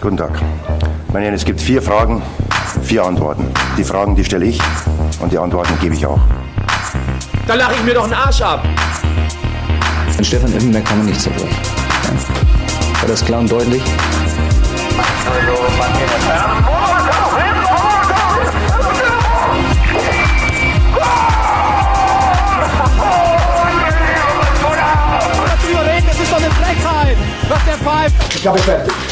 Guten Tag. Meine Herren, es gibt vier Fragen, vier Antworten. Die Fragen, die stelle ich und die Antworten gebe ich auch. Da lache ich mir doch einen Arsch ab. An Stefan Effenberg kann man nicht zerbrechen. Ja. War das klar und deutlich? Das ist doch eine Frechheit, was der pfeift. Ich glaube, ich fertig.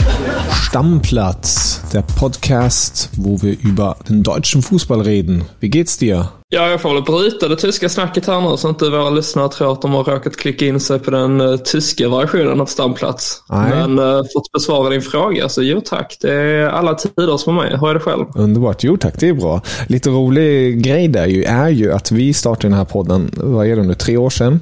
Stammplatz, der Podcast, wo wir über den deutschen Fußball reden. Wie geht's dir? Ja, jag får väl bryta det tyska snacket här nu så inte våra lyssnare tror att de har råkat klicka in sig på den uh, tyska versionen av Stamplats. Nej. Men uh, för att besvara din fråga, så jo tack, det är alla tiders för mig. Hur är det själv? Underbart. Jo tack, det är bra. Lite rolig grej där ju är ju att vi startade den här podden, vad är det nu, tre år sedan.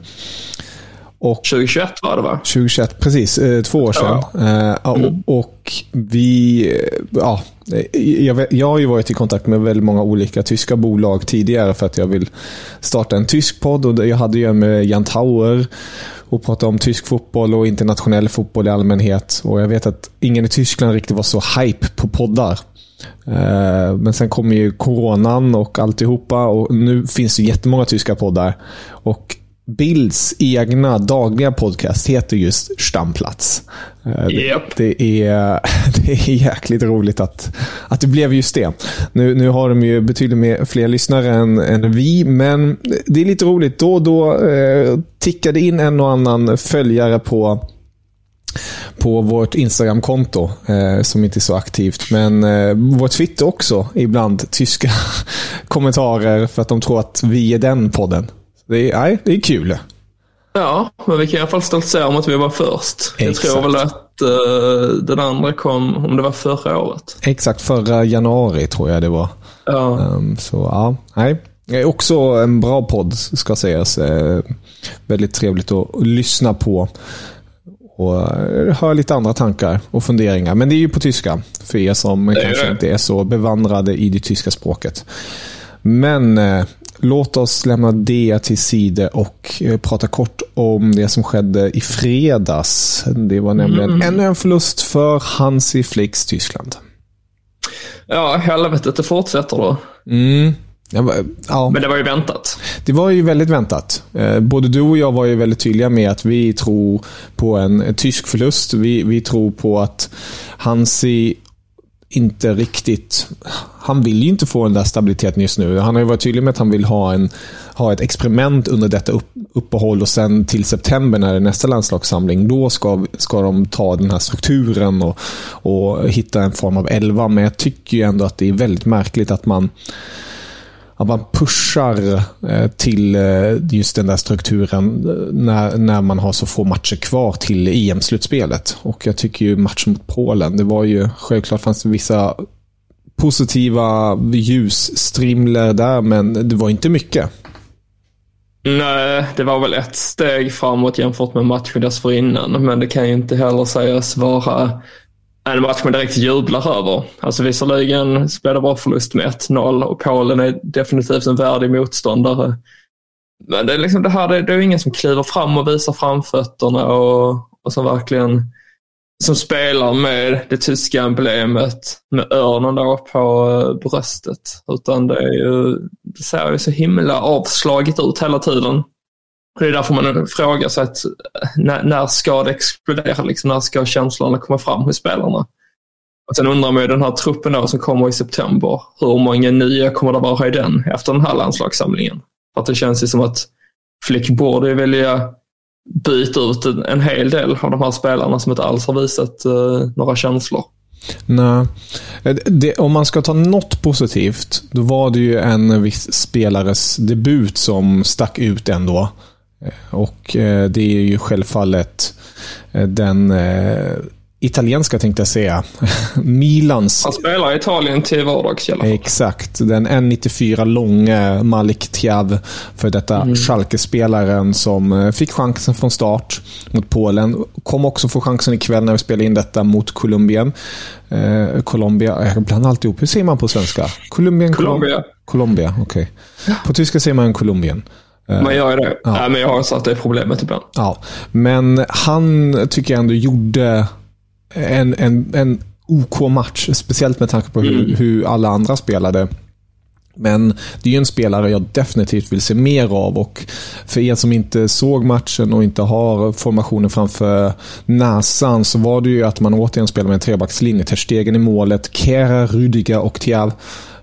Och 2021 var det va? 2021, precis. Eh, två år sedan. Eh, ja, och, och vi... eh, Ja, jag, jag har ju varit i kontakt med väldigt många olika tyska bolag tidigare för att jag vill starta en tysk podd. Och jag hade ju med Jan Tauer och pratade om tysk fotboll och internationell fotboll i allmänhet. Och jag vet att ingen i Tyskland riktigt var så hype på poddar. Men sen kom ju coronan och alltihopa och nu finns det jättemånga tyska poddar. Och Bilds egna dagliga podcast heter just Stamplats. Eh, det- är, det är jäkligt roligt att, att det blev just det. Nu, nu har de ju betydligt mer, fler lyssnare än, än vi, men det är lite roligt. Då och då eh, tickade in en och annan följare på på vårt Instagram-konto, eh, som inte är så aktivt. Men eh, vår Twitter också, ibland tyska kommentarer för att de tror att vi är den podden. Det är, nej, det är kul. Ja, men vi kan i alla fall stoltsera om att vi var först. Jag Exakt. tror väl att uh, den andra kom, om det var förra året. Exakt, förra januari tror jag det var. Ja. Um, så ja, nej. Det är också en bra podd, ska sägas. Eh, väldigt trevligt att lyssna på. Och eh, höra lite andra tankar och funderingar. Men det är ju på tyska, för er som kanske det. inte är så bevandrade i det tyska språket. Men eh, låt oss lämna det till sida och eh, prata kort om det som skedde i fredags. Det var nämligen ännu en förlust för Hansi Flicks Tyskland. ja, helvetet, det fortsätter då. Mm. Ja. Men det var ju väntat. Det var ju väldigt väntat. Eh, Både du och jag var ju väldigt tydliga med att vi tror på en, en tysk förlust. Vi, vi tror på att Hansi inte riktigt... Han vill ju inte få den där stabiliteten just nu. Han har ju varit tydlig med att han vill ha, en, ha ett experiment under detta upp, uppehåll och sen till september när det är nästa landslagssamling, då ska, ska de ta den här strukturen och, och hitta en form av elva. Men jag tycker ju ändå att det är väldigt märkligt att man att man pushar eh, till eh, just den där strukturen eh, när, när man har så få matcher kvar till EM-slutspelet. Och jag tycker ju matchen mot Polen, det var ju självklart fanns det vissa positiva ljusstrimlor där, men det var inte mycket. Nej, det var väl ett steg framåt jämfört med matchen dessförinnan. Men det kan ju inte heller sägas vara en match man direkt jublar över. Alltså visserligen spelade bra förlust med 1-0 och Polen är definitivt en värdig motståndare. Men det är liksom det här, det, det är ingen som kliver fram och visar framfötterna och, och som verkligen som spelar med det tyska emblemet med örnen då på eh, bröstet. Utan det, är ju, det ser ju så himla avslaget ut hela tiden. Och det är därför man frågar sig att eh, när, när ska det explodera? Liksom, när ska känslorna komma fram hos spelarna? Och sen undrar man ju den här truppen då som kommer i september. Hur många nya kommer det vara i den efter den här landslagssamlingen? För att det känns ju som att Flick borde vilja byta ut en, en hel del av de här spelarna som inte alls har visat eh, några känslor. Nej. Eh, det, om man ska ta något positivt, då var det ju en viss spelares debut som stack ut ändå. Och eh, det är ju självfallet eh, den eh, italienska tänkte jag säga. Milans. Han spelar i Italien till vardags i alla fall. Exakt. Den 1,94 långe Malik Tiav. För detta mm. Schalke-spelaren som fick chansen från start mot Polen. Kom också få chansen ikväll när vi spelar in detta mot Colombien. Eh, Colombia, jag blandar alltid ihop. Hur säger man på svenska? Colombien, Colombia. Colombia, okej. Okay. På tyska säger man Colombien. Man gör det. Ja. Nej, men jag har satt det problemet ibland. Ja, men han tycker jag ändå gjorde en, en, en OK match. Speciellt med tanke på hur, mm. hur alla andra spelade. Men det är ju en spelare jag definitivt vill se mer av och för er som inte såg matchen och inte har formationen framför näsan så var det ju att man återigen spelade med en trebackslinje. Terstegen i målet, Kera, Rudiger och Tiav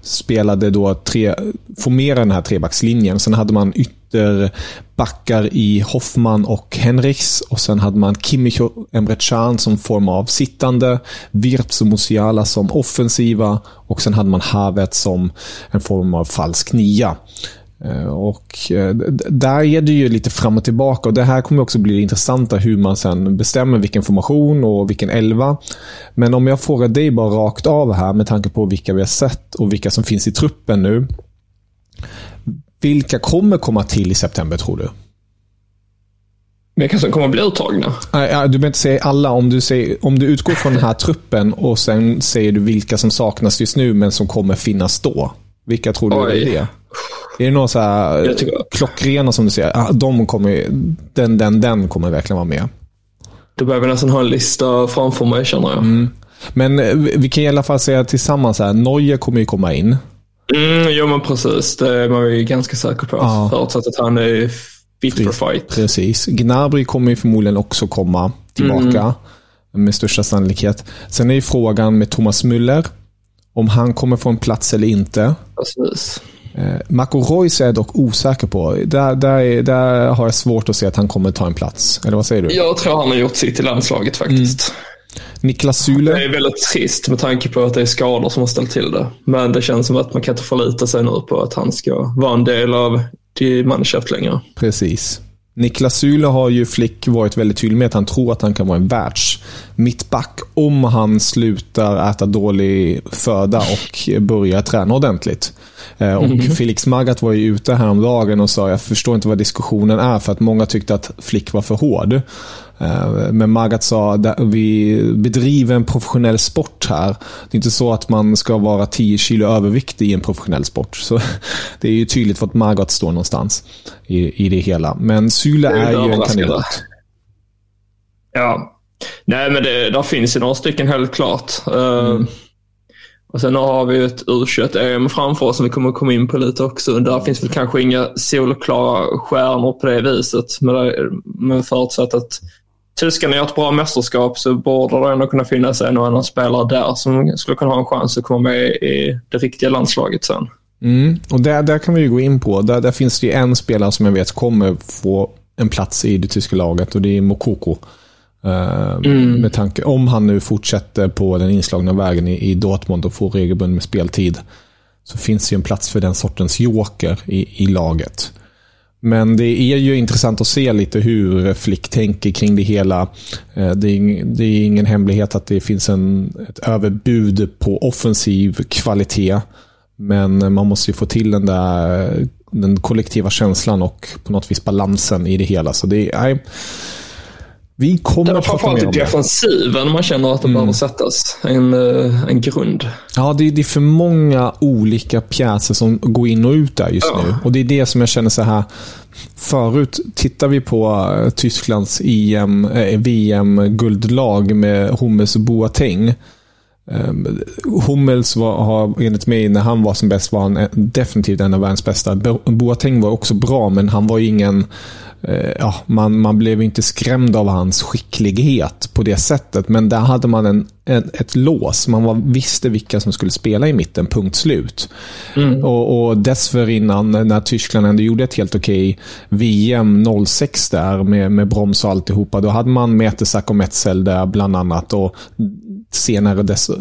spelade då tre, formerade den här trebackslinjen. Sen hade man ytterbackar i Hoffman och Henrichs och sen hade man Kimmich och Emre Can som form av sittande, Wirtz och Musiala som offensiva och sen hade man Havet som en form av falsk nia. Eh, och eh, där är det ju lite fram och tillbaka och det här kommer också bli intressanta hur man sen bestämmer vilken formation och vilken elva. Men om jag frågar dig bara rakt av här med tanke på vilka vi har sett och vilka som finns i truppen nu. Vilka kommer komma till i september tror du? Vilka som kommer bli uttagna? Du behöver inte säga alla. Om du, säger, om du utgår från den här truppen och sen säger du vilka som saknas just nu men som kommer finnas då. Vilka tror du Oj. är det? Är det några så här klockrena som du? Ah, de kommer, den, den, den kommer verkligen vara med. Då behöver vi nästan ha en lista framför mig känner jag. Mm. Men eh, vi kan i alla fall säga tillsammans här, Neuer kommer ju komma in. Mm, jo men precis, det är man ju ganska säker på. Ja. Förutsatt att han är fit for fight. Precis. Gnabry kommer ju förmodligen också komma tillbaka. Mm. Med största sannolikhet. Sen är ju frågan med Thomas Müller. Om han kommer få en plats eller inte. Precis. Eh, Marco Reus är jag dock osäker på. Där, där, där har jag svårt att se att han kommer ta en plats. Eller vad säger du? Jag tror han har gjort sitt i landslaget faktiskt. Mm. Niklas Sule. Det är väldigt trist med tanke på att det är skador som har ställt till det. Men det känns som att man kan inte förlita sig nu på att han ska vara en del av die Mannschaft längre. Precis. Niklas Sule har ju Flick varit väldigt tydlig med att han tror att han kan vara en världs mittback om han slutar äta dålig föda och börjar träna ordentligt. Eh, och -hmm. Felix Magath var ju ute häromdagen och sa jag förstår inte vad diskussionen är för att många tyckte att Flick var för hård. Eh, men Magath sa att vi bedriver en professionell sport här. Det är inte så att man ska vara 10 kilo överviktig i en professionell sport. Så Det är ju tydligt vart Magath står någonstans i, i det hela. Men Syle är, är ju en kandidat. Ja. Nej, men det, där finns ju några stycken helt klart. Eh, mm. Och sen har vi ett u em framför oss som vi kommer komma in på lite också. Där finns väl kanske inga solklara stjärnor på det viset. Men, men förutsatt att tyskarna gör ett bra mästerskap så borde det ändå kunna finnas en och annan spelare där som skulle kunna ha en chans att komma med i det riktiga landslaget sen. Mm. Och där, där kan vi ju gå in på. Där, där finns det ju en spelare som jag vet kommer få en plats i det tyska laget och det är Mokoko. Uh, mm. Med tanke, om han nu fortsätter på den inslagna vägen i, i Dortmund och får regelbunden med speltid. Så finns det ju en plats för den sortens joker i, i laget. Men det är ju intressant att se lite hur Flick tänker kring det hela. Eh, det är, det är ingen hemlighet att det finns en, ett överbud på offensiv kvalitet. Men man måste ju få till den där den kollektiva känslan och på något vis balansen i det hela. Så det är, vi kommer att prata mer om det. defensiven man känner att det mm. behöver sättas en, eh, en grund. Ja, det, det, är för många olika pjäser som går in och ut där just ja. nu. Och det är det som jag känner så här. Förut, tittar vi på eh, Tysklands EM, eh, VM-guldlag med Hummels och Boateng. Eh, Hummels var, har enligt mig, när han var som bäst, var han definitivt en av världens bästa. Boateng var också bra, men han var ju ingen Eh, ja, man, man blev inte skrämd av hans skicklighet på det sättet. Men där hade man en, en ett lås. Man var, visste vilka som skulle spela i mitten, punkt slut. Mm. Och, och dessförinnan, när Tyskland ändå gjorde ett helt okej VM 06 där med, med broms och alltihopa, då hade man Mertesack och Metzel där bland annat. Och senare desto,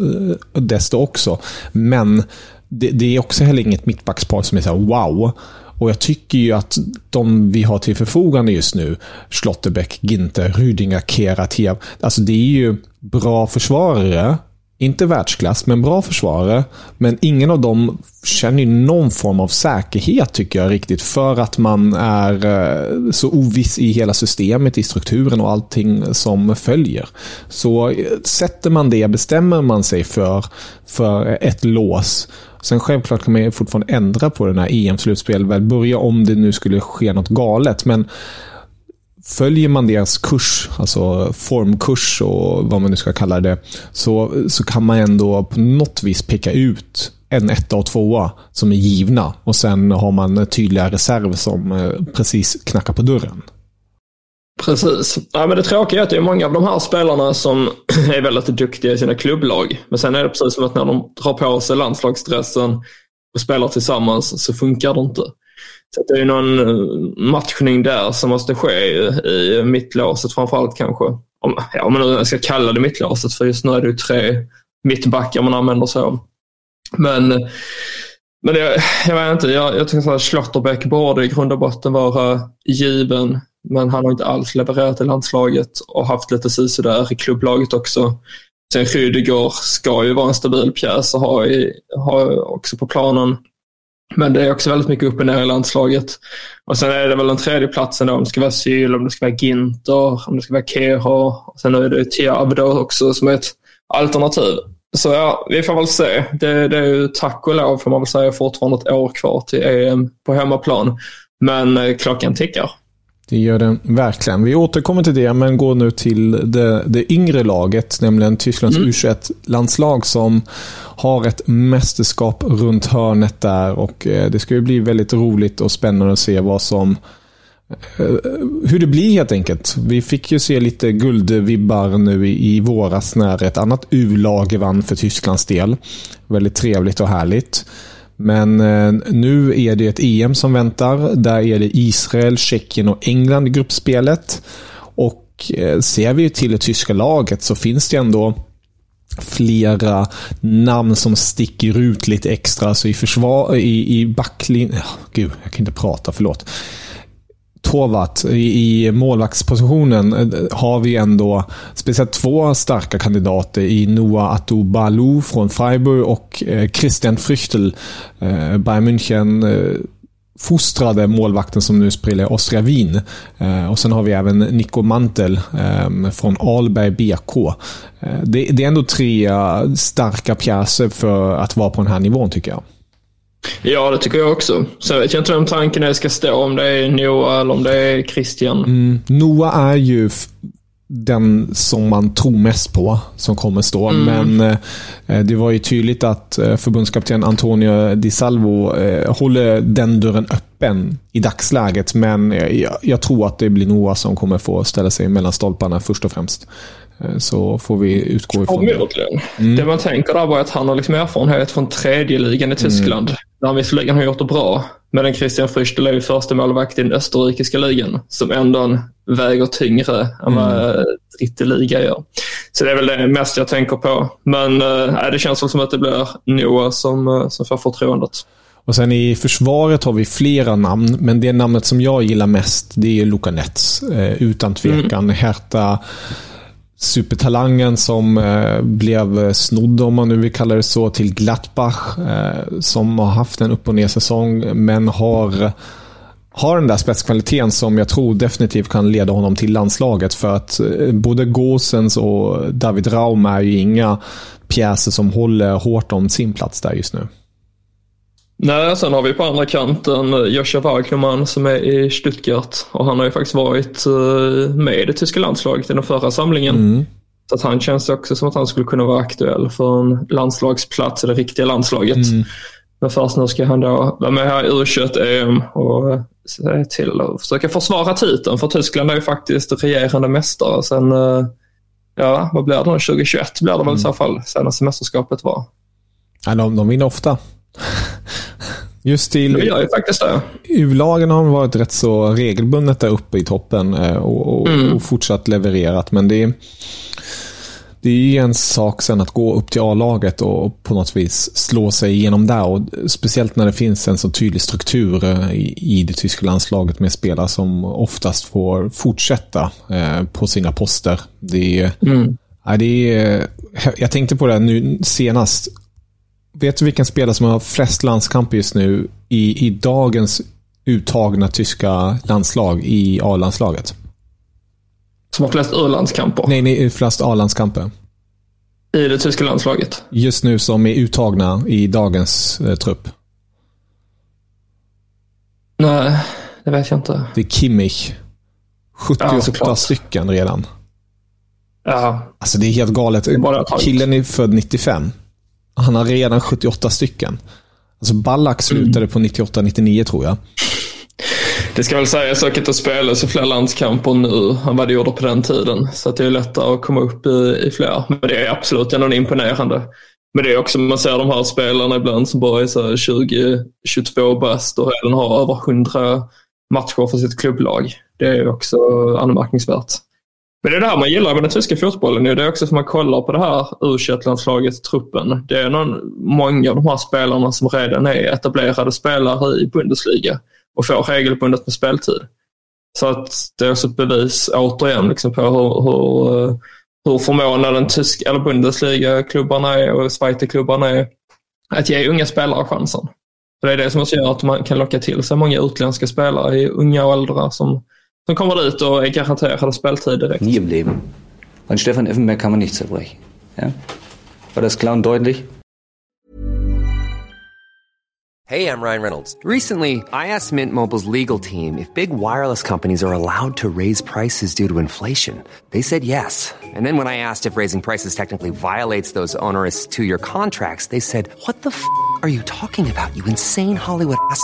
desto också. Men det, det, är också heller inget mittbackspar som är så wow. Och jag tycker ju att de vi har till förfogande just nu, Schlotterbeck, Ginter, Rüdinger, Keratev, alltså det är ju bra försvarare inte världsklass, men bra försvarare. Men ingen av dem känner någon form av säkerhet, tycker jag, riktigt. För att man är eh, så oviss i hela systemet, i strukturen och allting som följer. Så eh, sätter man det, bestämmer man sig för, för ett lås. Sen självklart kan man fortfarande ändra på den här EM-slutspel, väl börja om det nu skulle ske något galet. Men Följer man deras kurs, alltså formkurs och vad man nu ska kalla det, så, så kan man ändå på något vis peka ut en etta och tvåa som är givna. Och sen har man tydliga reserv som eh, precis knackar på dörren. Precis. Ja, men det tråkiga är att det är många av de här spelarna som är väldigt duktiga i sina klubblag. Men sen är det precis som att när de drar på sig landslagsdressen och spelar tillsammans så funkar det inte. Så det är någon eh, matchning där som måste ske i mittlåset framförallt kanske. Om, ja, om man nu ska kalla det mittlåset för just nu är det ju tre mittbackar man använder sig av. Men, men jag, jag vet inte, jag, jag tycker att Schlotterbeck borde i grund och botten vara given. Men han har inte alls levererat i landslaget och haft lite sisådär i klubblaget också. Sen Rydegård ska ju vara en stabil pjäs och ha, i, ha också på planen. Men det är också väldigt mycket upp och ner i landslaget. Och sen är det väl den tredje platsen då, om det ska vara Syl, om det ska vara Ginter, om det ska vara Keha. Sen är det Tiab då också som är ett alternativ. Så ja, vi får väl se. Det, det är ju tack och lov får man väl säga fortfarande ett år kvar till EM på hemmaplan. Men eh, klockan tickar. Det gör den verkligen. Vi återkommer till det, men går nu till det, det yngre laget, nämligen Tysklands mm. U21-landslag som har ett mästerskap runt hörnet där och eh, det ska ju bli väldigt roligt och spännande att se vad som eh, hur det blir helt enkelt. Vi fick ju se lite guldvibbar nu i, i våras när ett annat U-lag vann för Tysklands del. Väldigt trevligt och härligt. Men eh, nu är det ett EM som väntar. Där är det Israel, Tjeckien och England i gruppspelet. Och eh, ser vi till det tyska laget så finns det ändå flera namn som sticker ut lite extra. Alltså i försvar, i, i backlinjen. Oh, gud, jag kan inte prata, förlåt. Tovat i målvaktspositionen eh, har vi ändå speciellt två starka kandidater i Noah Atubalu från Freiburg och eh, Christian Früchtel, eh, Bayern München fostrade målvakten som nu spelar i Austria Wien. Och sen har vi även Nico Mantel från Alberg BK. Det är ändå tre starka pjäser för att vara på den här nivån tycker jag. Ja, det tycker jag också. Sen vet jag inte vem tanken är ska stå, om det är Noah eller om det är Christian. Mm, Noah är ju den som man tror mest på som kommer stå. Mm. Men eh, det var ju tydligt att eh, förbundskapten Antonio Di Salvo eh, håller den dörren öppen i dagsläget. Men eh, jag, jag, tror att det blir Noah som kommer få ställa sig mellan stolparna först och främst. Eh, så får vi utgå ifrån det. Mm. Det man tänker där var att han har liksom erfarenhet från tredje ligan i mm. Tyskland. Mm. Där han visserligen har gjort det bra. Medan Christian Früchtel är ju första målvakt i den österrikiska ligan. Som ändå väger tyngre än vad mm. liga gör. Så det är väl det mest jag tänker på. Men äh, det känns som att det blir Noah som, eh, som får förtroendet. Och sen i försvaret har vi flera namn, men det namnet som jag gillar mest det är Luka Nets. Eh, utan tvekan. Mm. Hertha supertalangen som eh, blev snodd, om man nu vill kalla det så, till Gladbach. Eh, som har haft en upp och ner säsong, men har, har den där spetskvaliteten som jag tror definitivt kan leda honom till landslaget. För att eh, både Gåsens och David Raum är ju inga pjäser som håller hårt om sin plats där just nu. Nej, sen har vi på andra kanten eh, Joshua Wagnerman som är i Stuttgart och han har ju faktiskt varit eh, med i det tyska landslaget i den förra samlingen. Mm. Så att han känns också som att han skulle kunna vara aktuell för en landslagsplats i det riktiga landslaget. Mm. Men först nu ska han då vara med här i U21-EM och eh, se till att försöka försvara titeln. För Tyskland är ju faktiskt regerande mästare sen, ja vad blir det nu, 2021 blir det väl mm. i så fall senaste mästerskapet var. Ja, de, de vinner ofta. Just till det gör ju faktiskt det. U-lagen har varit rätt så regelbundet där uppe i toppen eh, och, och, mm. och fortsatt levererat. Men det är, det är ju en sak sen att gå upp till A-laget och på något vis slå sig igenom där. Och speciellt när det finns en så tydlig struktur eh, i, det tyska landslaget med spelare som oftast får fortsätta eh, på sina poster. Det är, mm. ja, det är, jag tänkte på det nu senast. Vet du vilken spelare som har flest landskamper just nu i, i dagens uttagna tyska landslag i A-landslaget? Som har flest U-landskamper? Nej, nej, flest A-landskamper. I det tyska landslaget? Just nu som är uttagna i dagens eh, trupp. Nej, det vet jag inte. Det är Kimmich. 78 ja, stycken redan. Ja. Alltså det är helt galet. Är Killen är född 95. Han har redan 78 stycken. Alltså Ballack slutade mm. på 98-99 tror jag. Det ska väl sägas att det spelas fler landskamper nu än vad det gjorde på den tiden. Så att det är lättare att komma upp i, i fler. Men det är absolut ändå imponerande. Men det är också, man ser de här spelarna ibland som bara är 20-22 bast och redan har över 100 matcher för sitt klubblag. Det är också anmärkningsvärt. Men det är det här man gillar med den tyska fotbollen. Det är också att man kollar på det här u landslaget truppen. Det är någon, många av de här spelarna som redan är etablerade spelare i Bundesliga och får regelbundet med speltid. Så att det är också ett bevis återigen liksom, på hur, hur, eh, hur förmåna den tyska eller Bundesliga-klubbarna är och Zweite-klubbarna är att ge unga spelare chansen. För det är det som också gör att man kan locka till sig många utländska spelare i unga åldrar som, som kommer dit och är garanterade speltid direkt. Nie im Leben. An Stefan Effenberg kan man nicht zerbrechen. Ja? War das klar und deutlich? Hey, I'm Ryan Reynolds. Recently, I asked Mint Mobile's legal team if big wireless companies are allowed to raise prices due to inflation. They said yes. And then when I asked if raising prices technically violates those onerous two-year contracts, they said, what the f*** are you talking about, you insane Hollywood ass?"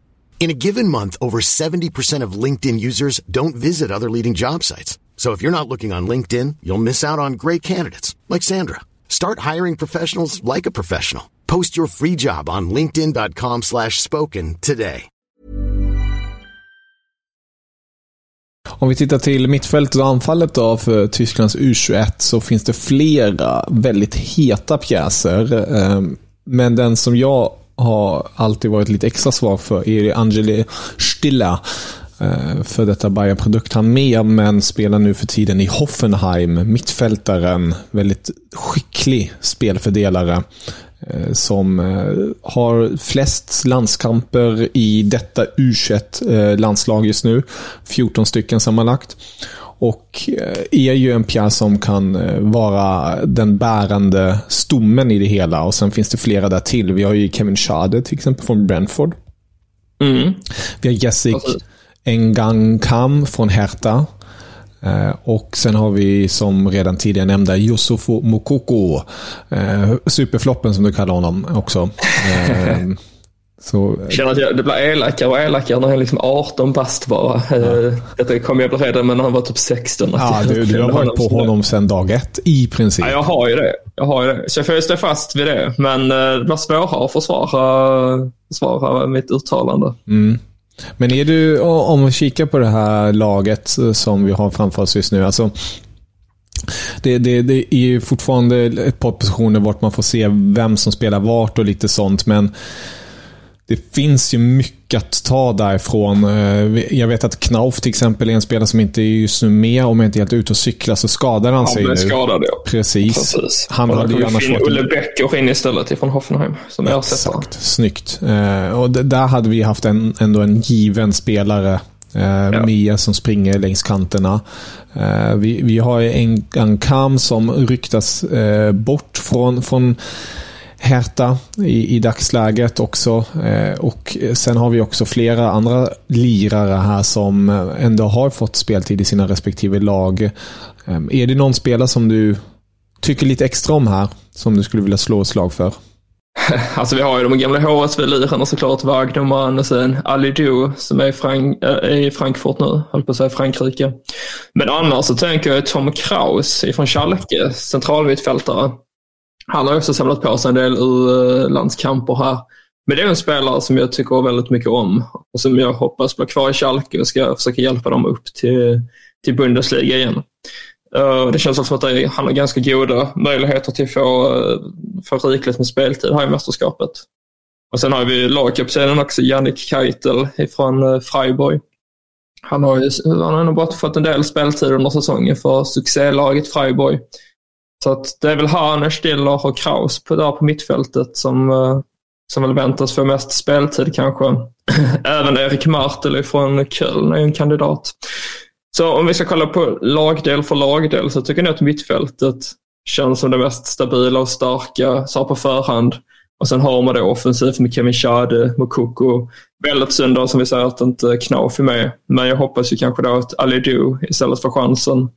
In a given month, over 70% of LinkedIn users don't visit other leading job sites. So if you're not looking on LinkedIn, you'll miss out on great candidates like Sandra. Start hiring professionals like a professional. Post your free job on linkedin.com/spoken today. Om vi tittar till mittfältet och anfallet då för Tysklands U21 så finns det flera väldigt heta pjäser. Ehm, men den som jag har alltid varit lite extra svag för är Angeli Stilla. Eh, för detta Bayern-produkt han med, men spelar nu för tiden i Hoffenheim. Mittfältaren, väldigt skicklig spelfördelare. Eh, som eh, har flest landskamper i detta U21-landslag just nu. 14 stycken sammanlagt. Och eh, är ju en pjäs som kan eh, vara den bärande stommen i det hela. Och sen finns det flera där till. Vi har ju Kevin Schade till exempel från Brentford. Mm. Vi har Jessic Engang Kam från Hertha. Eh, och sen har vi som redan tidigare nämnda Yusufo Mokoko. Superfloppen som du kallar honom också. Så, jag känner att jag, det blir elakare och elakare när han är liksom 18 bast bara. Ja. Eh, detta kommer jag bli redan med när han var typ 16. Ja, du, du har varit på honom sedan dag ett i princip. Ja, jag har ju det. Jag har ju det. Så jag får ju stå fast vid det. Men eh, det blir svårare att försvara, försvara mitt uttalande. Mm. Men är du, om vi kikar på det här laget som vi har framför oss just nu. Alltså, det, det, det är ju fortfarande ett par positioner vart man får se vem som spelar vart och lite sånt. Men det finns ju mycket att ta därifrån. Eh, jag vet att Knauf till exempel är en spelare som inte är just nu med. Om jag inte är helt ute och cyklar så skadar han sig nu. skadad ja. Precis. Precis. Han och hade ju annars varit... Ulle Becker in istället ifrån Hoffenheim som ersättare. Exakt. Snyggt. Eh, och där hade vi haft en, ändå en given spelare. Eh, ja. Mia som springer längs kanterna. Vi, vi har en, en Kam som ryktas bort från, från Hertha i, i dagsläget också. Eh, och sen har vi också flera andra lirare här som ändå har fått speltid i sina respektive lag. Eh, är det någon spelare som du tycker lite extra om här, som du skulle vilja slå ett slag för? Alltså vi har ju de gamla HSV-lirarna såklart, Wagnerman och sen Alidou som är, Frank eh, i Frankfurt nu, höll på att säga Frankrike. Men annars så tänker jag Tom Kraus från Schalke, centralmittfältare. Han har också samlat på sig en del U-landskamper här. Men det är en spelare som jag tycker väldigt mycket om och som jag hoppas blir kvar i Schalke och ska försöka hjälpa dem upp till, till Bundesliga igen. Eh, det känns som att han har ganska goda möjligheter till att få, eh, få rikligt med speltid här i mästerskapet. Och sen har vi lagkaptenen också, Jannik Keitel från eh, Freiburg. Han har ju han har nog bara fått en del speltid under säsongen för succélaget Freiburg. Så att det är väl Hahner, Stiller och Kraus på, där på mittfältet som, eh, som väl väntas få mest speltid kanske. Även Erik Martel från Köln är en kandidat. Så om vi ska kolla på lagdel för lagdel så tycker jag att mittfältet känns som det mest stabila och starka så på förhand. Och sen har man det offensivt med Kevin Schade, Mokoko. Väldigt synd då som vi säger att inte Knauf är med. Men jag hoppas ju kanske då att Alidou istället för chansen.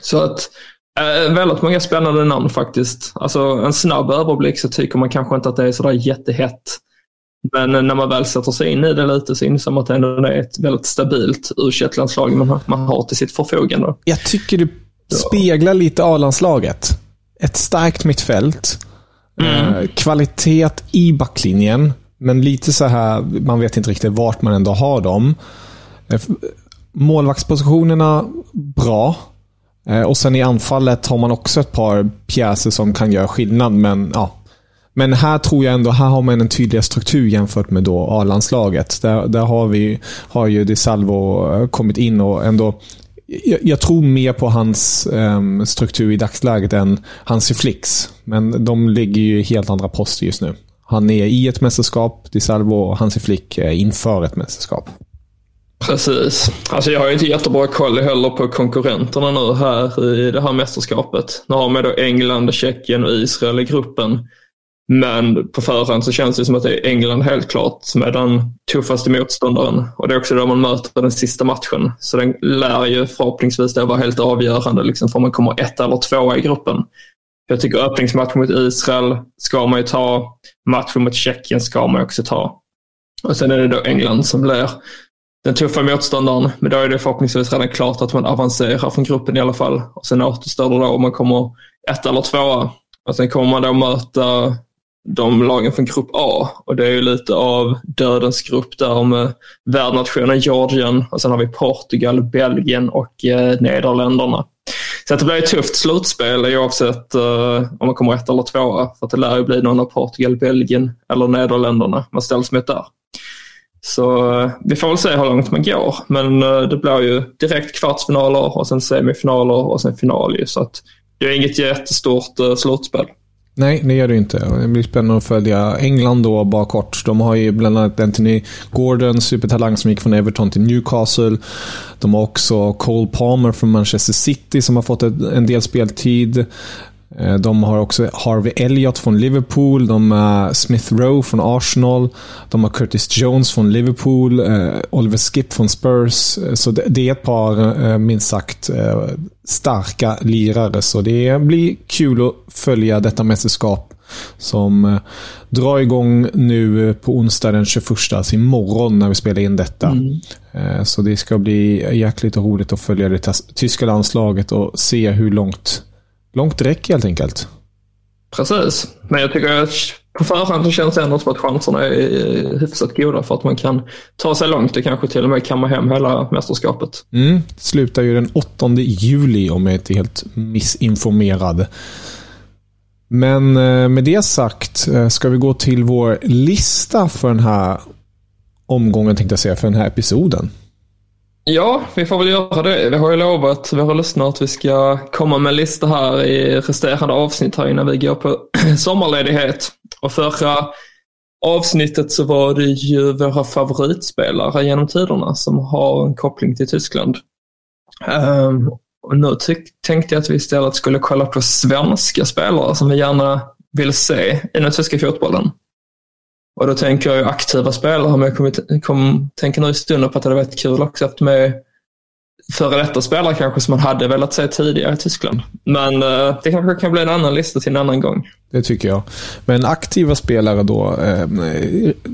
Så att äh, väldigt många spännande namn faktiskt. Alltså en snabb överblick så tycker man kanske inte att det är sådär jättehett. Men när man väl sätter sig in i det lite så inser man att det ändå är ett väldigt stabilt u landslag man, man har till sitt förfogande. Jag tycker det speglar lite A-landslaget. Ett starkt mittfält. Mm. Eh, kvalitet i backlinjen. Men lite så här, man vet inte riktigt vart man ändå har dem. Eh, målvaktspositionerna, bra. Eh, och sen i anfallet har man också ett par pjäser som kan göra skillnad, men ja, men här tror jag ändå, här har man en tydligare struktur jämfört med då A-landslaget. Där, där har, vi, har ju Di Salvo eh, kommit in och ändå jag, jag tror mer på hans um, struktur i dagsläget än Hansi Flix. Men de ligger ju i helt andra poster just nu. Han är i ett mästerskap, Di Salvo och Hansi Flick är inför ett mästerskap. Precis. Alltså jag har inte jättebra koll heller på konkurrenterna nu här i det här mästerskapet. Nu har man då England, Tjeckien och Israel i gruppen. Men på förhand så känns det som att det är England helt klart som är den tuffaste motståndaren. Och det är också då man möter den sista matchen. Så den lär ju förhoppningsvis då vara helt avgörande liksom, för om man kommer ett eller tvåa i gruppen. Jag tycker öppningsmatchen mot Israel ska man ju ta. Matchen mot Tjeckien ska man också ta. Och sen är det då England som blir den tuffa motståndaren. Men då är det förhoppningsvis redan klart att man avancerar från gruppen i alla fall. Och sen återstår det då om man kommer ett eller tvåa. Och sen kommer man då möta de lagen från grupp A. Och det är ju lite av dödens grupp där med värdnationen Georgien och sen har vi Portugal, Belgien och eh, Nederländerna. Så det blir ett tufft slutspel oavsett eh, om man kommer ett eller tvåa. För att det lär ju bli någon av Portugal, Belgien eller Nederländerna man ställs mot där. Så eh, vi får väl se hur långt man går. Men eh, det blir ju direkt kvartsfinaler och sen semifinaler och sen final ju. Så att det är inget jättestort eh, slutspel. Nej, det gör det inte. Det blir spännande att följa England då, bara kort. De har ju bland annat Anthony Gordon, supertalang som gick från Everton till Newcastle. De har också Cole Palmer från Manchester City som har fått en del speltid. Eh, de har också Harvey Elliott från Liverpool, de har Smith Rowe från Arsenal, de har Curtis Jones från Liverpool, eh, Oliver Skip från Spurs. Eh, så det är ett par, minst sagt, starka lirare. Så det blir kul att följa detta mästerskap som drar igång nu på onsdag den 21, alltså imorgon när vi spelar in detta. Mm. Så det ska bli jäkligt roligt att följa det tyska landslaget och se hur långt långt räcker helt enkelt. Precis, men jag tycker att på förhand så känns det ändå som att chanserna är hyfsat goda för att man kan ta sig långt och kanske till och med kamma hem hela mästerskapet. Mm, slutar ju den 8 juli om jag inte är helt missinformerad. Men eh, med det sagt eh, ska vi gå till vår lista för den här omgången, tänkte jag säga, för den här episoden. Ja, vi får väl göra det. Vi har ju lovat våra lyssnare att vi ska komma med en lista här i resterande avsnitt här innan vi går på sommarledighet. Och förra avsnittet så var det ju våra favoritspelare genom tiderna som har en koppling till Tyskland. Um, och nu tänkte jag att vi istället skulle kolla på svenska spelare som vi gärna vill se i den tyska fotbollen. Och då tänker jag aktiva spelare, men jag kommer, kom, tänker nu i stunden på att det hade varit kul också att med före detta spelare kanske som man hade velat se tidigare i Tyskland. Men eh, det kanske kan bli en annan lista till en annan gång. Det tycker jag. Men aktiva spelare då. Eh,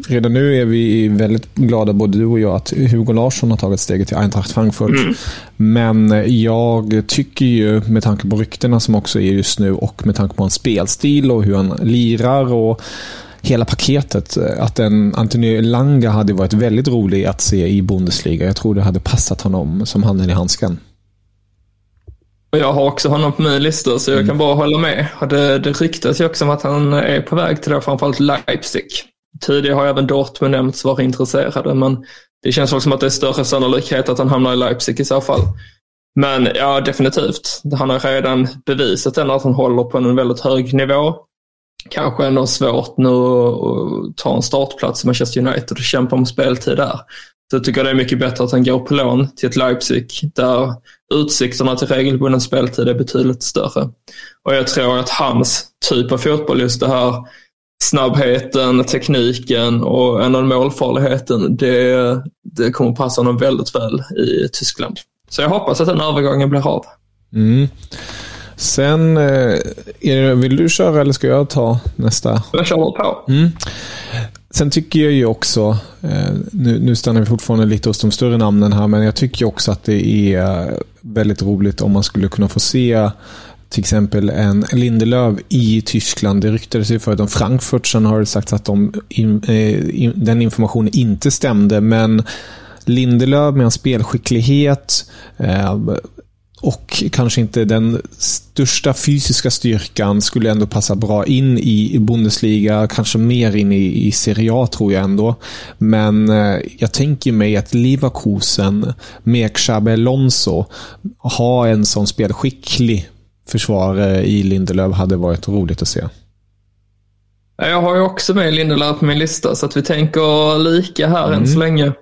redan nu är vi väldigt glada, både du och jag, att Hugo Larsson har tagit steget till Eintracht Frankfurt. Mm. Men jag tycker ju, med tanke på ryktena som också är just nu och med tanke på hans spelstil och hur han lirar och hela paketet. Eh, att en Antonio Langa hade varit väldigt rolig att se i Bundesliga. Jag tror det hade passat honom som handen i handsken. jag har också honom på min lista, så jag mm. kan bara hålla med. Det, det ryktas ju också om att han är på väg till då, framförallt Leipzig. Tidigare har även Dortmund nämnts vara intresserade, men det känns också som att det är större sannolikhet att han hamnar i Leipzig i så fall. Men ja, definitivt. Han har redan bevisat att han håller på en väldigt hög nivå kanske ändå svårt nu att ta en startplats i Manchester United och kämpa om speltid där. Så jag tycker det är mycket bättre att han går på lån till ett Leipzig där utsikterna till regelbunden speltid är betydligt större. Och jag tror att hans typ av fotboll, just det här snabbheten, tekniken och ändå målfarligheten, det, det kommer passa honom väldigt väl i Tyskland. Så jag hoppas att den övergången blir av. Mm. Sen, eh, vill du köra eller ska jag ta nästa? Jag kör på. Mm. Sen tycker jag ju också, eh, nu, nu stannar vi fortfarande lite hos de större namnen här, men jag tycker också att det är väldigt roligt om man skulle kunna få se till exempel en Lindelöf i Tyskland. Det ryktades ju förut om Frankfurt, sen har det sagts att de, eh, den informationen inte stämde, men Lindelöf med hans spelskicklighet, och kanske inte den största fysiska styrkan skulle ändå passa bra in i Bundesliga, kanske mer in i, i Serie A tror jag ändå. Men eh, jag tänker mig att Leverkusen med Xabi Alonso ha en sån spelskicklig försvarare i Lindelöf hade varit roligt att se. Jag har ju också med Lindelöf på min lista så att vi tänker lika här mm. än så länge.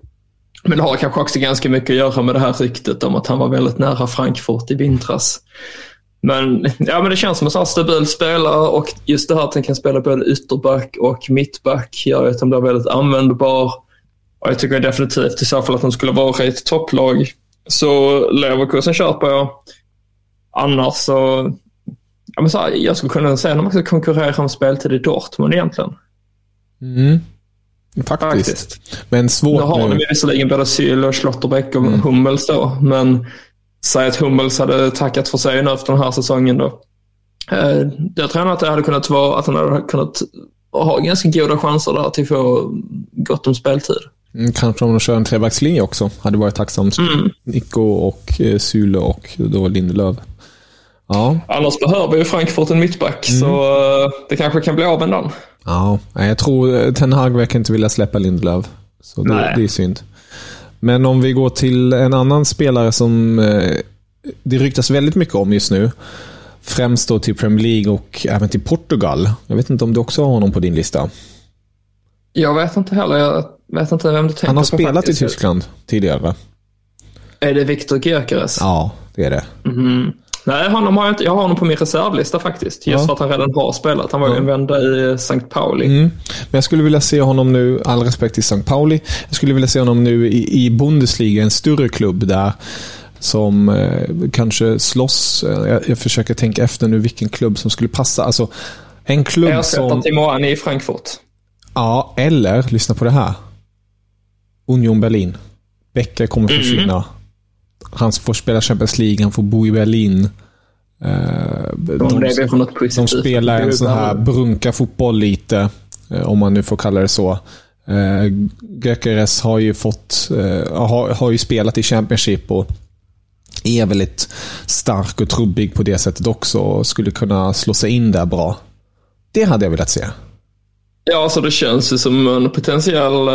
Men det har kanske också ganska mycket att göra med det här ryktet om att han var väldigt nära Frankfurt i vintras. Men, ja, men det känns som en sån stabil spelare och just det här att han kan spela både ytterback och mittback gör att han blir väldigt användbar. Och jag tycker definitivt i så fall att han skulle vara i ett topplag. Så Leverkusen köper jag. Annars så, ja, men så här, jag skulle kunna säga att de också konkurrerar om speltid i Dortmund egentligen. Mm. Faktiskt. Faktiskt. Men svårt Nu har de visserligen både Syl och Schlotterbeck och mm. Hummels då, men säg att Hummels hade tackat för sig nu efter den här säsongen då. Eh, jag tror att det hade kunnat vara att han hade kunnat ha ganska goda chanser där till att få gott om speltid. Mm, kanske om de kör en trebackslinje också. Hade varit tacksamt. Mm. Nico och eh, Sule och då Lindelöf. Ja. Annars behöver ju Frankfurt en mittback, mm. så uh, det kanske kan bli av en dag. Ja, jag tror eh, Ten Hag verkar inte vilja släppa Lindelöf. Så det, det, är synd. Men om vi går till en annan spelare som eh, det ryktas väldigt mycket om just nu. Främst då till Premier League och även till Portugal. Jag vet inte om du också har honom på din lista? Jag vet inte heller. Jag vet inte vem du tänker på. Han har spelat i Tyskland tidigare. Är det Viktor Gyökeres? Ja, det är det. Mm. Nej, honom har jag, inte, jag har honom på min reservlista faktiskt. Just ja. för att han redan har spelat. Han var ju ja. en vända i St. Pauli. Mm. Men jag skulle vilja se honom nu, all respekt till St. Pauli, jag skulle vilja se honom nu i, i Bundesliga, en större klubb där som eh, kanske slåss. Eh, jag, jag, försöker tänka efter nu vilken klubb som skulle passa. Alltså, en klubb jag som... Jag Timoani i Frankfurt. Ja, eller, lyssna på det här. Union Berlin. Becker kommer mm. försvinna. Mm. Han får spela Champions League, han får bo i Berlin. Eh, de, de, de spelar en sån här brunka-fotboll lite, eh, om man nu får kalla det så. Eh, Gökeres har ju fått, har, har ju spelat i Championship och är väldigt stark och trubbig på det sättet också och skulle kunna slå sig in där bra. Det hade jag velat se. Ja, alltså det känns ju som en potentiell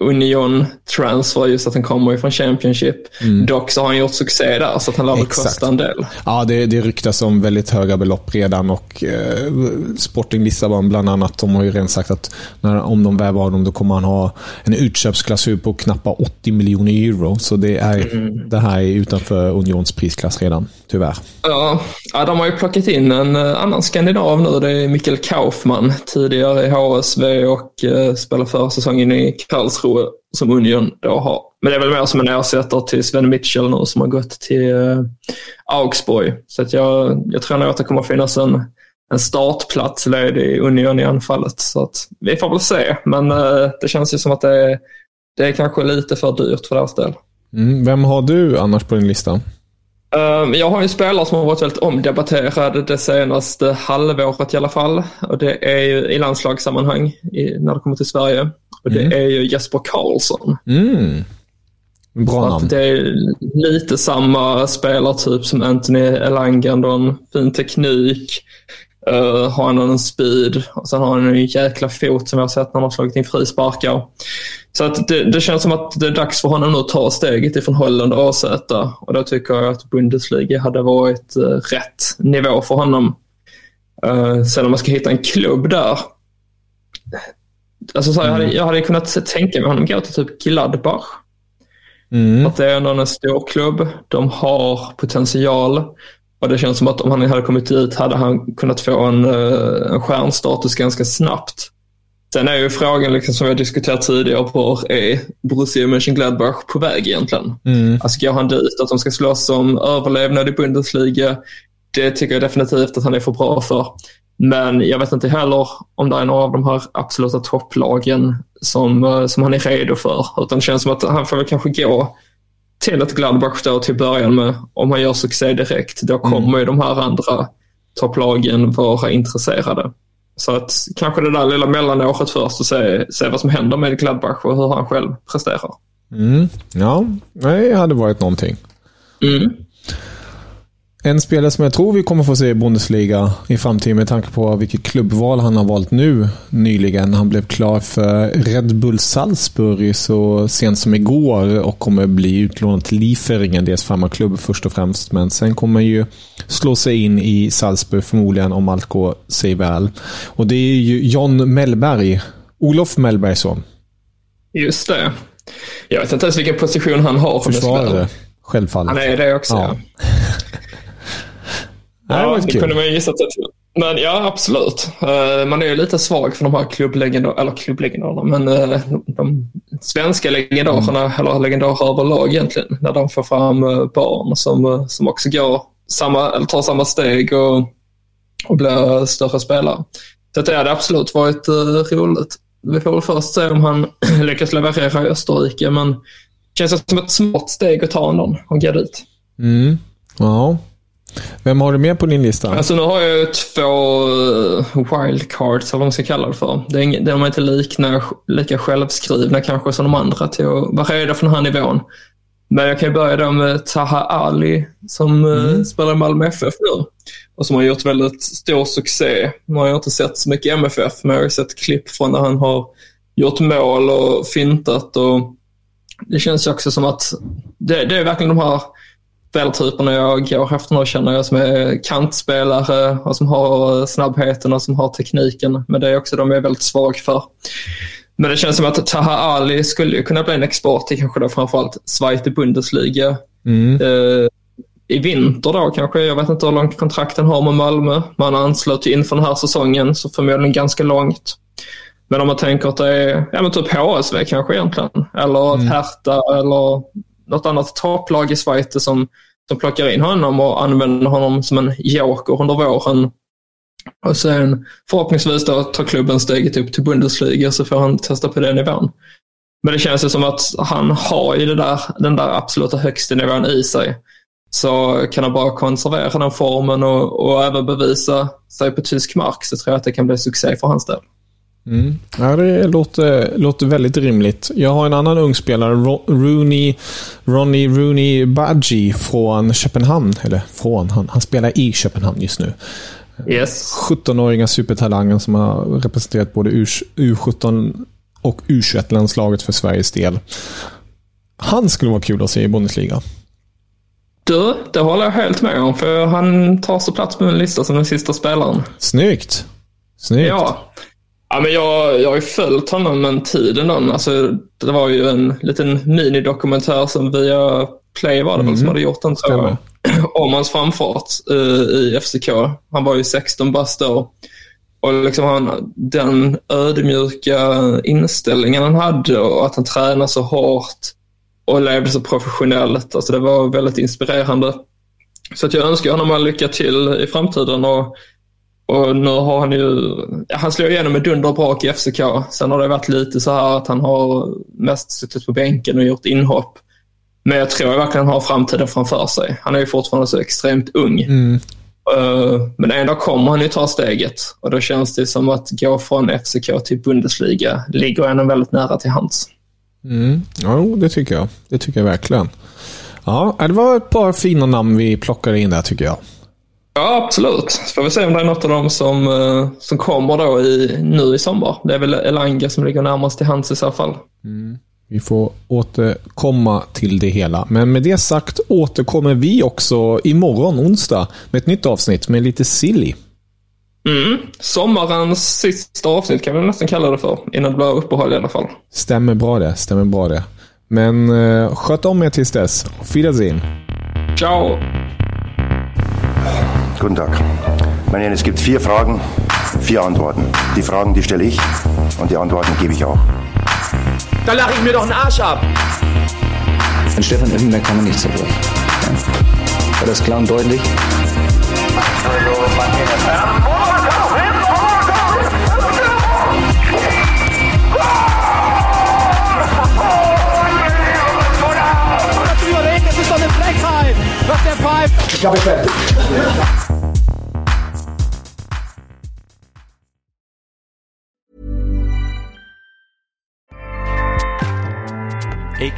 Union transfer, just att han kommer ifrån Championship. Mm. Dock så har han gjort succé där, så att han lär väl kosta en del. Ja, det, det ryktas om väldigt höga belopp redan och eh, Sporting Lissabon bland annat, de har ju redan sagt att när, om de värvar honom då kommer han ha en utköpsklausul på knappt 80 miljoner euro. Så det, är, mm. det här är utanför Unions prisklass redan, tyvärr. Ja, ja, de har ju plockat in en eh, annan skandinav nu. Det är Mikkel Kaufmann, tidigare i HSV och eh, spelar förra säsongen i Karlsruhe som Union då har. Men det är väl mer som en ersättare till Sven Mitchell nu som har gått till uh, Augsburg. Så att jag, jag tror nog att det kommer finnas en, en startplats ledig i Union i anfallet. Så att vi får väl se, men uh, det känns ju som att det är, det är kanske lite för dyrt för deras del. Mm, vem har du annars på din lista? Ehm, jag har ju spelare som har varit väldigt omdebatterade det senaste halvåret i alla fall. Och det är ju i landslagssammanhang i, när det kommer till Sverige. Och det mm. är ju Jesper Karlsson. Mm. Bra namn. Det är lite samma spelartyp som Anthony Elanga. fin teknik. Uh, har han en speed och sen har han en jäkla fot som jag har sett när han har slagit in frisparkar. Så att det, det, känns som att det är dags för honom nu att ta steget ifrån Holland och AZ och då tycker jag att Bundesliga hade varit uh, rätt nivå för honom. Uh, sen om man ska hitta en klubb där. Alltså så mm. jag, hade, jag hade kunnat tänka mig honom gå till typ Gladbach. Mm. Att det är ändå en stor klubb. De har potential. Och det känns som att om han hade kommit dit hade han kunnat få en, eh, en stjärnstatus ganska snabbt. Sen är ju frågan, liksom, som vi har diskuterat tidigare, på är Borussia Mönchengladbach på väg egentligen? Mm. Alltså går han dit, att de ska slåss om överlevnad i Bundesliga, det tycker jag definitivt att han är för bra för. Men jag vet inte heller om det är några av de här absoluta topplagen som, eh, som han är redo för. Utan det känns som att han får väl kanske gå till ett Gladbach då till början med. Om han gör succé direkt, då kommer mm. ju de här andra topplagen vara intresserade. Så att kanske det där lilla mellanåret först och se, se vad som händer med Gladbach och hur han själv presterar. Mm. Ja, det hade varit någonting. Mm. En spelare som jag tror vi kommer få se i Bundesliga i framtiden med tanke på vilket klubbval han har valt nu nyligen. Han blev klar för Red Bull Salzburg så sent som igår och kommer bli utlånad till Lieferingen, deras farmarklubb först och främst. Men sen kommer ju slå sig in i Salzburg förmodligen om allt går sig väl. Och det är ju John Mellberg, Olof Mellbergs son. Just det. Jag vet inte ens vilken position han har. Försvarare, självfallet. Han är det också, ja. ja. Ja, det, det kunde man ju gissa sig till. Men ja, absolut. Uh, man är ju lite svag för de här klubblegendarerna, eller klubblegendarerna, men uh, de svenska legendarerna, mm. eller legendarer överlag egentligen, när de får fram uh, barn som, som också går samma, eller tar samma steg och, och blir större spelare. Så det hade absolut varit roligt. Vi får väl först se om han lyckas leverera i Österrike, men det känns som ett smart steg att ta ändå och gå dit. Mm. Ja, vem har du med på din lista? Alltså nu har jag två eh, wildcards, eller vad man ska kalla det för. Det är, de är inte likna, lika självskrivna kanske som de andra till att vara redo för den här nivån. Men jag kan ju börja då med Taha Ali som eh, mm. spelar i Malmö FF nu och som har gjort väldigt stor succé. Nu har jag inte sett så mycket MFF, men jag har sett klipp från när han har gjort mål och fintat. Och det känns ju också som att det, det är verkligen de här spelartyperna jag går efter nu känner jag som är kantspelare och som har snabbheten och som har tekniken. Men det är också de jag är väldigt svag för. Men det känns som att Taha Ali skulle kunna bli en export till kanske då framförallt Zweite Bundesliga. Mm. Eh, I vinter då kanske. Jag vet inte hur långt kontrakten har med Malmö. Man anslöt inför den här säsongen så förmodligen ganska långt. Men om man tänker att det är ja, men typ HSV kanske egentligen. Eller mm. Hertha eller något annat topplag i Schweiz som, som plockar in honom och använder honom som en joker under våren. Och sen förhoppningsvis då tar klubben steget upp till Bundesliga så får han testa på den nivån. Men det känns ju som att han har ju det där, den där absoluta högsta nivån i sig. Så kan han bara konservera den formen och, och även bevisa sig på tysk mark så tror jag att det kan bli succé för hans del. Mm. Ja, det låter, låter väldigt rimligt. Jag har en annan ung spelare, Rooney, Ronnie Rooney Badji från Köpenhamn. Eller från, han, han spelar i Köpenhamn just nu. Yes. 17-åriga supertalangen som har representerat både U17 och U21-landslaget för Sveriges del. Han skulle vara kul att se i Bundesliga. Du, det håller jag helt med om. För han tar så plats på min lista som den sista spelaren. Snyggt. Snyggt. Ja. Ja, men jag, jag har ju följt honom en tid innan. Alltså, det var ju en liten minidokumentär som via Play var det mm. väl som hade gjort den om hans framfart uh, i FCK. Han var ju 16 bast då. Och liksom han, den ödmjuka inställningen han hade och att han tränade så hårt och levde så professionellt. Alltså det var väldigt inspirerande. Så att jag önskar honom all lycka till i framtiden. Och, och nu har han ju, han slår igenom med dunder och brak i FCK. Sen har det varit lite så här att han har mest suttit på bänken och gjort inhopp. Men jag tror verkligen han har framtiden framför sig. Han är ju fortfarande så extremt ung. Mm. Uh, men en dag kommer han ju ta steget och då känns det som att gå från FCK till Bundesliga ligger ändå väldigt nära till hands. Mm. Ja, det tycker jag. Det tycker jag verkligen. Ja, det var ett par fina namn vi plockade in där tycker jag. Ja, absolut. Så får vi se om det är något av dem som, uh, som kommer då i, nu i sommar. Det är väl Elanga som ligger närmast till hands i så fall. Mm. Vi får återkomma till det hela. Men med det sagt återkommer vi också imorgon onsdag med ett nytt avsnitt med lite silly. Mm. Sommarens sista avsnitt kan vi nästan kalla det för. Innan det blir uppehåll i alla fall. Stämmer bra det. Stämmer bra det. Men uh, sköt om er tills dess. Auf Wiedersehen. Ciao. Guten Tag. Meine Herren, es gibt vier Fragen, vier Antworten. Die Fragen, die stelle ich und die Antworten gebe ich auch. Da lache ich mir doch einen Arsch ab. An Stefan Effenberg kann man nicht zerbrechen. Ja. War das klar und deutlich? Das ist doch eine Frechheit. Was der pfeift. Ich habe fertig.